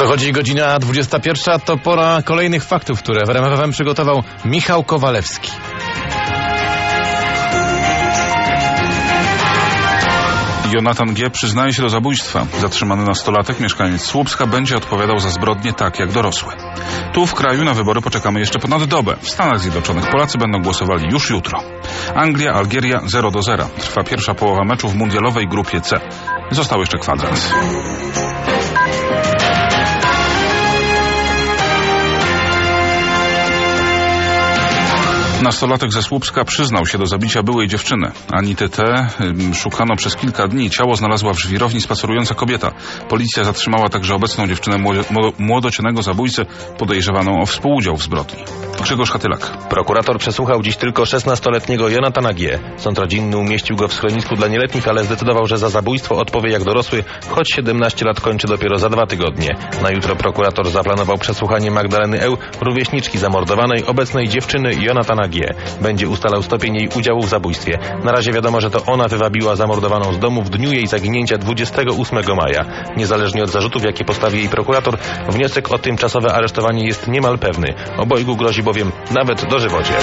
Dochodzi godzina 21, to pora kolejnych faktów, które w RMFFM przygotował Michał Kowalewski. Jonathan G. przyznaje się do zabójstwa. Zatrzymany nastolatek, mieszkaniec Słupska, będzie odpowiadał za zbrodnie tak jak dorosły. Tu w kraju na wybory poczekamy jeszcze ponad dobę. W Stanach Zjednoczonych Polacy będą głosowali już jutro. Anglia, Algieria 0 do 0. Trwa pierwsza połowa meczu w mundialowej grupie C. Został jeszcze kwadrans. Nastolatek ze Słupska przyznał się do zabicia byłej dziewczyny. Anity T. szukano przez kilka dni. Ciało znalazła w żwirowni spacerująca kobieta. Policja zatrzymała także obecną dziewczynę młodocianego zabójcy podejrzewaną o współudział w zbrodni. Grzegorz Hatylak. Prokurator przesłuchał dziś tylko 16-letniego Jonatana G. Sąd rodzinny umieścił go w schronisku dla nieletnich, ale zdecydował, że za zabójstwo odpowie jak dorosły, choć 17 lat kończy dopiero za dwa tygodnie. Na jutro prokurator zaplanował przesłuchanie Magdaleny Eł, rówieśniczki zamordowanej, obecnej dziewczyny Jonatana G. Będzie ustalał stopień jej udziału w zabójstwie. Na razie wiadomo, że to ona wywabiła zamordowaną z domu w dniu jej zaginięcia 28 maja. Niezależnie od zarzutów, jakie postawi jej prokurator, wniosek o tymczasowe aresztowanie jest niemal pewny. Obojgu grozi bowiem nawet dożywocie.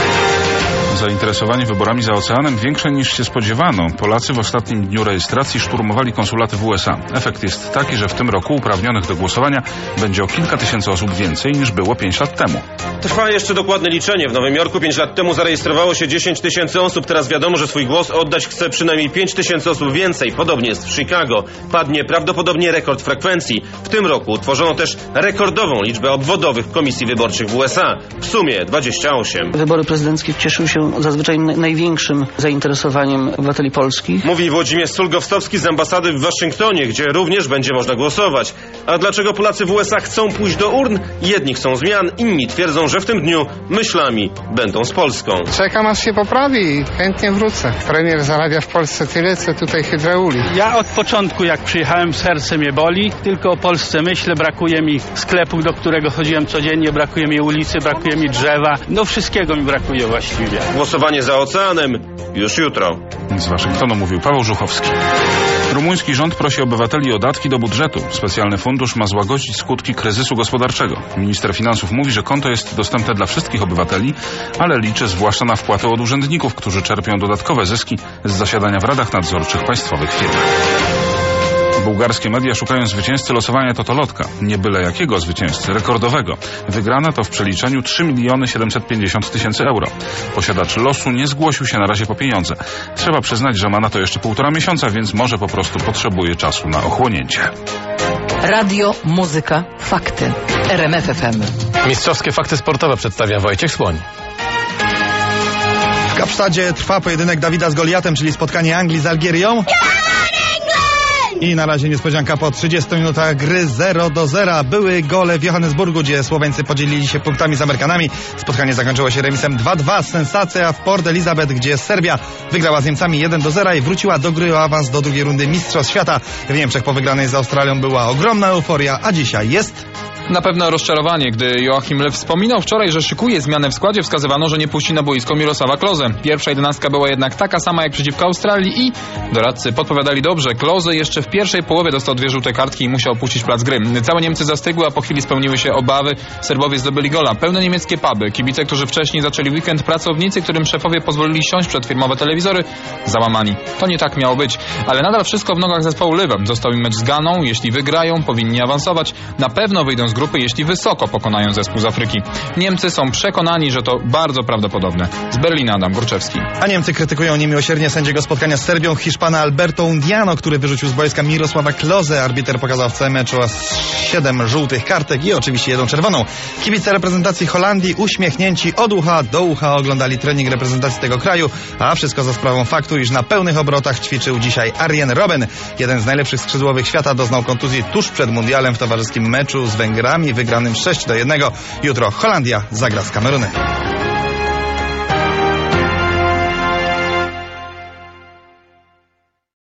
Zainteresowanie wyborami za oceanem większe niż się spodziewano. Polacy w ostatnim dniu rejestracji szturmowali konsulaty w USA. Efekt jest taki, że w tym roku uprawnionych do głosowania będzie o kilka tysięcy osób więcej niż było pięć lat temu. Trwa jeszcze dokładne liczenie. W Nowym Jorku pięć lat temu zarejestrowało się 10 tysięcy osób. Teraz wiadomo, że swój głos oddać chce przynajmniej 5 tysięcy osób więcej. Podobnie jest w Chicago. Padnie prawdopodobnie rekord frekwencji. W tym roku utworzono też rekordową liczbę obwodowych komisji wyborczych w USA. W sumie 28. Wybory prezydenckie cieszyły się zazwyczaj największym zainteresowaniem obywateli polskich. Mówi Włodzimierz Sulgowstowski z ambasady w Waszyngtonie, gdzie również będzie można głosować. A dlaczego Polacy w USA chcą pójść do urn? Jedni chcą zmian, inni twierdzą, że w tym dniu myślami będą z Polską. Czekam aż się poprawi i chętnie wrócę. Premier zarabia w Polsce tyle, co tutaj hydrauli. Ja od początku, jak przyjechałem, serce mnie boli. Tylko o Polsce myślę. Brakuje mi sklepu, do którego chodziłem codziennie. Brakuje mi ulicy, brakuje mi drzewa. No wszystkiego mi brakuje właściwie. Głosowanie za oceanem już jutro. Z Waszyngtonu mówił Paweł Żuchowski. Rumuński rząd prosi obywateli o datki do budżetu. Specjalny fundusz ma złagodzić skutki kryzysu gospodarczego. Minister finansów mówi, że konto jest dostępne dla wszystkich obywateli, ale liczy zwłaszcza na wpłatę od urzędników, którzy czerpią dodatkowe zyski z zasiadania w radach nadzorczych państwowych firm. Bułgarskie media szukają zwycięzcy losowania Totolotka. Nie byle jakiego zwycięzcy, rekordowego. Wygrana to w przeliczeniu 3 miliony 750 tysięcy euro. Posiadacz losu nie zgłosił się na razie po pieniądze. Trzeba przyznać, że ma na to jeszcze półtora miesiąca, więc może po prostu potrzebuje czasu na ochłonięcie. Radio, muzyka, fakty. RMF FM. Mistrzowskie fakty sportowe przedstawia Wojciech Słoń. W Kapsztadzie trwa pojedynek Dawida z Goliatem, czyli spotkanie Anglii z Algierią. I na razie niespodzianka po 30 minutach gry 0 do 0. Były gole w Johannesburgu, gdzie Słoweńcy podzielili się punktami z Amerykanami. Spotkanie zakończyło się remisem 2-2. Sensacja w Port Elizabeth, gdzie Serbia wygrała z Niemcami 1 do 0 i wróciła do gry o awans do drugiej rundy Mistrzostw Świata. W Niemczech po wygranej z Australią była ogromna euforia, a dzisiaj jest na pewno rozczarowanie, gdy Joachim Lew wspominał wczoraj, że szykuje zmianę w składzie, wskazywano, że nie puści na boisko Mirosława Klozę. Pierwsza jedenastka była jednak taka sama jak przeciwko Australii i doradcy podpowiadali dobrze. Kloze jeszcze w pierwszej połowie dostał dwie żółte kartki i musiał opuścić plac gry. Całe Niemcy zastygły, a po chwili spełniły się obawy. Serbowie zdobyli gola. Pełne niemieckie puby. Kibice, którzy wcześniej zaczęli weekend, pracownicy, którym szefowie pozwolili siąść przed firmowe telewizory, załamani. To nie tak miało być. Ale nadal wszystko w nogach zespołu Lywem. Został im mecz z Ganą. Jeśli wygrają, powinni awansować. Na pewno wyjdą z grupy, jeśli wysoko pokonają zespół z Afryki. Niemcy są przekonani, że to bardzo prawdopodobne. Z Berlina Adam Górczewski. A Niemcy krytykują niemiłosiernie sędziego spotkania z Serbią Hiszpana Alberto Undiano, który wyrzucił z boiska Mirosława Klozę. Arbiter pokazał w całym meczu 7 żółtych kartek i oczywiście jedną czerwoną. Kibice reprezentacji Holandii uśmiechnięci od ucha do ucha oglądali trening reprezentacji tego kraju, a wszystko za sprawą faktu, iż na pełnych obrotach ćwiczył dzisiaj Arjen Robben. Jeden z najlepszych skrzydłowych świata doznał kontuzji tuż przed mundialem w towarzyskim meczu z Węgrami wygranym 6 do 1. Jutro Holandia zagra z Kamerunem.